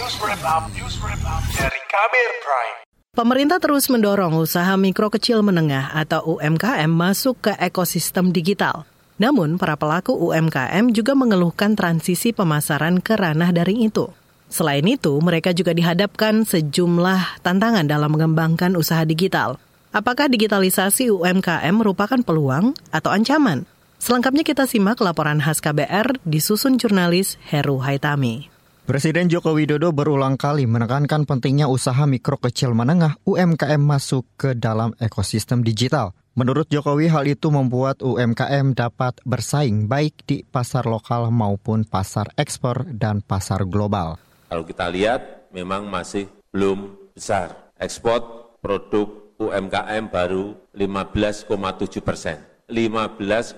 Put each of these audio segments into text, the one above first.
News Wrap Up, News Wrap Up dari Kabir Prime. Pemerintah terus mendorong usaha mikro kecil menengah atau UMKM masuk ke ekosistem digital. Namun, para pelaku UMKM juga mengeluhkan transisi pemasaran ke ranah daring itu. Selain itu, mereka juga dihadapkan sejumlah tantangan dalam mengembangkan usaha digital. Apakah digitalisasi UMKM merupakan peluang atau ancaman? Selengkapnya kita simak laporan khas KBR disusun jurnalis Heru Haitami. Presiden Joko Widodo berulang kali menekankan pentingnya usaha mikro kecil menengah UMKM masuk ke dalam ekosistem digital. Menurut Jokowi, hal itu membuat UMKM dapat bersaing baik di pasar lokal maupun pasar ekspor dan pasar global. Kalau kita lihat, memang masih belum besar. Ekspor produk UMKM baru 15,7 persen. 15,7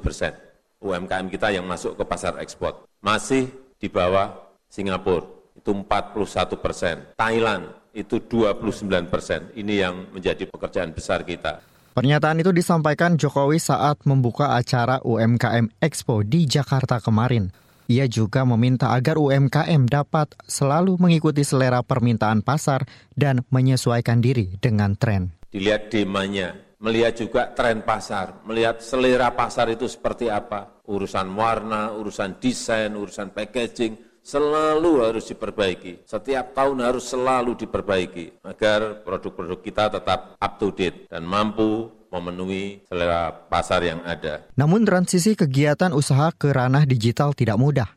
persen UMKM kita yang masuk ke pasar ekspor. Masih di bawah Singapura itu 41 persen, Thailand itu 29 persen. Ini yang menjadi pekerjaan besar kita. Pernyataan itu disampaikan Jokowi saat membuka acara UMKM Expo di Jakarta kemarin. Ia juga meminta agar UMKM dapat selalu mengikuti selera permintaan pasar dan menyesuaikan diri dengan tren. Dilihat demandnya, melihat juga tren pasar, melihat selera pasar itu seperti apa. Urusan warna, urusan desain, urusan packaging, selalu harus diperbaiki. Setiap tahun harus selalu diperbaiki agar produk-produk kita tetap up to date dan mampu memenuhi selera pasar yang ada. Namun transisi kegiatan usaha ke ranah digital tidak mudah.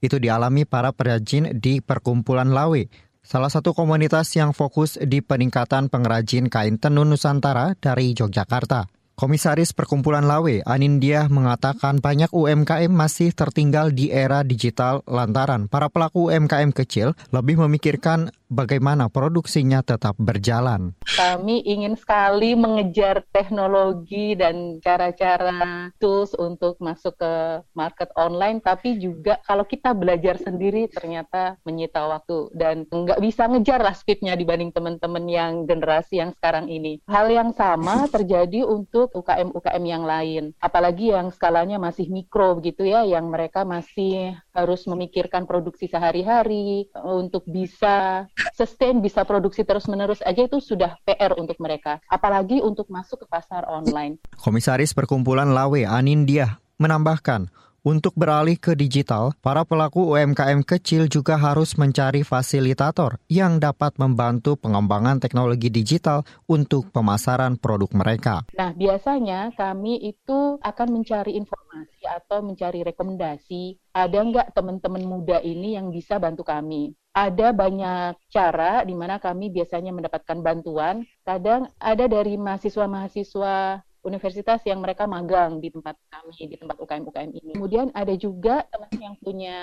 Itu dialami para perajin di Perkumpulan Lawe, salah satu komunitas yang fokus di peningkatan pengrajin kain tenun Nusantara dari Yogyakarta. Komisaris Perkumpulan Lawe, Anindya, mengatakan banyak UMKM masih tertinggal di era digital lantaran para pelaku UMKM kecil lebih memikirkan bagaimana produksinya tetap berjalan. Kami ingin sekali mengejar teknologi dan cara-cara tools untuk masuk ke market online, tapi juga kalau kita belajar sendiri ternyata menyita waktu dan nggak bisa ngejar lah speednya dibanding teman-teman yang generasi yang sekarang ini. Hal yang sama terjadi untuk UKM-UKM yang lain, apalagi yang skalanya masih mikro begitu ya, yang mereka masih harus memikirkan produksi sehari-hari untuk bisa sustain bisa produksi terus-menerus aja itu sudah PR untuk mereka. Apalagi untuk masuk ke pasar online. Komisaris Perkumpulan Lawe Anindya menambahkan, untuk beralih ke digital, para pelaku UMKM kecil juga harus mencari fasilitator yang dapat membantu pengembangan teknologi digital untuk pemasaran produk mereka. Nah, biasanya kami itu akan mencari informasi atau mencari rekomendasi. Ada nggak teman-teman muda ini yang bisa bantu kami? Ada banyak cara di mana kami biasanya mendapatkan bantuan. Kadang ada dari mahasiswa-mahasiswa universitas yang mereka magang di tempat kami di tempat UKM-UKM ini. Kemudian ada juga teman yang punya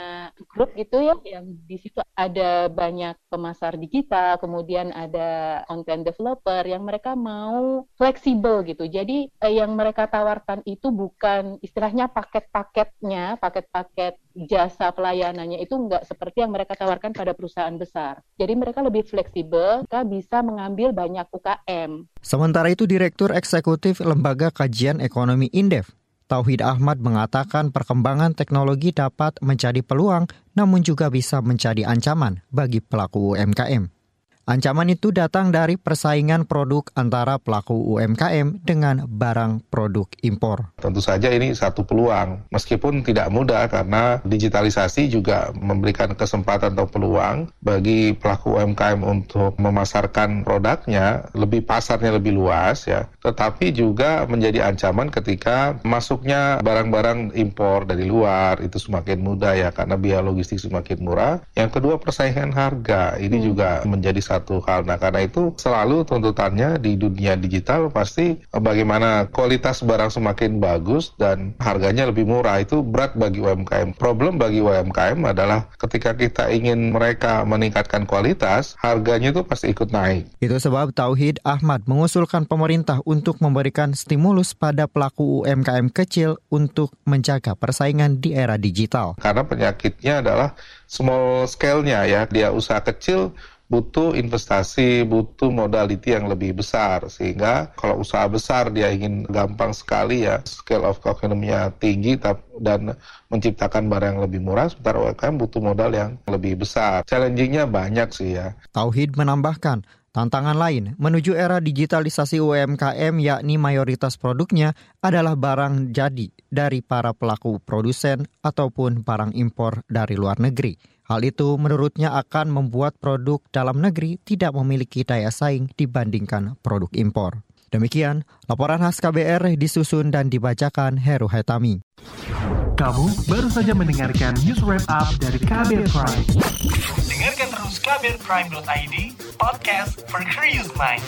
grup gitu ya yang di situ ada banyak pemasar digital, kemudian ada content developer yang mereka mau fleksibel gitu. Jadi eh, yang mereka tawarkan itu bukan istilahnya paket-paketnya, paket-paket jasa pelayanannya itu enggak seperti yang mereka tawarkan pada perusahaan besar. Jadi mereka lebih fleksibel, mereka bisa mengambil banyak UKM. Sementara itu Direktur Eksekutif Lembaga Kajian Ekonomi Indef, Tauhid Ahmad mengatakan perkembangan teknologi dapat menjadi peluang namun juga bisa menjadi ancaman bagi pelaku UMKM. Ancaman itu datang dari persaingan produk antara pelaku UMKM dengan barang produk impor. Tentu saja ini satu peluang, meskipun tidak mudah karena digitalisasi juga memberikan kesempatan atau peluang bagi pelaku UMKM untuk memasarkan produknya lebih pasarnya lebih luas ya. Tetapi juga menjadi ancaman ketika masuknya barang-barang impor dari luar itu semakin mudah ya karena biaya logistik semakin murah. Yang kedua persaingan harga ini hmm. juga menjadi satu hal. Nah, karena itu selalu tuntutannya di dunia digital pasti bagaimana kualitas barang semakin bagus dan harganya lebih murah itu berat bagi UMKM. Problem bagi UMKM adalah ketika kita ingin mereka meningkatkan kualitas, harganya itu pasti ikut naik. Itu sebab Tauhid Ahmad mengusulkan pemerintah untuk memberikan stimulus pada pelaku UMKM kecil untuk menjaga persaingan di era digital. Karena penyakitnya adalah small scale-nya ya, dia usaha kecil butuh investasi, butuh modality yang lebih besar. Sehingga kalau usaha besar dia ingin gampang sekali ya, scale of economy-nya tinggi dan menciptakan barang yang lebih murah, sementara UMKM butuh modal yang lebih besar. Challenging-nya banyak sih ya. Tauhid menambahkan, Tantangan lain menuju era digitalisasi UMKM yakni mayoritas produknya adalah barang jadi dari para pelaku produsen ataupun barang impor dari luar negeri. Hal itu menurutnya akan membuat produk dalam negeri tidak memiliki daya saing dibandingkan produk impor. Demikian, laporan khas KBR disusun dan dibacakan Heru Hetami. Kamu baru saja mendengarkan news wrap up dari KBR Prime. Dengarkan terus kbrprime.id, podcast for curious mind.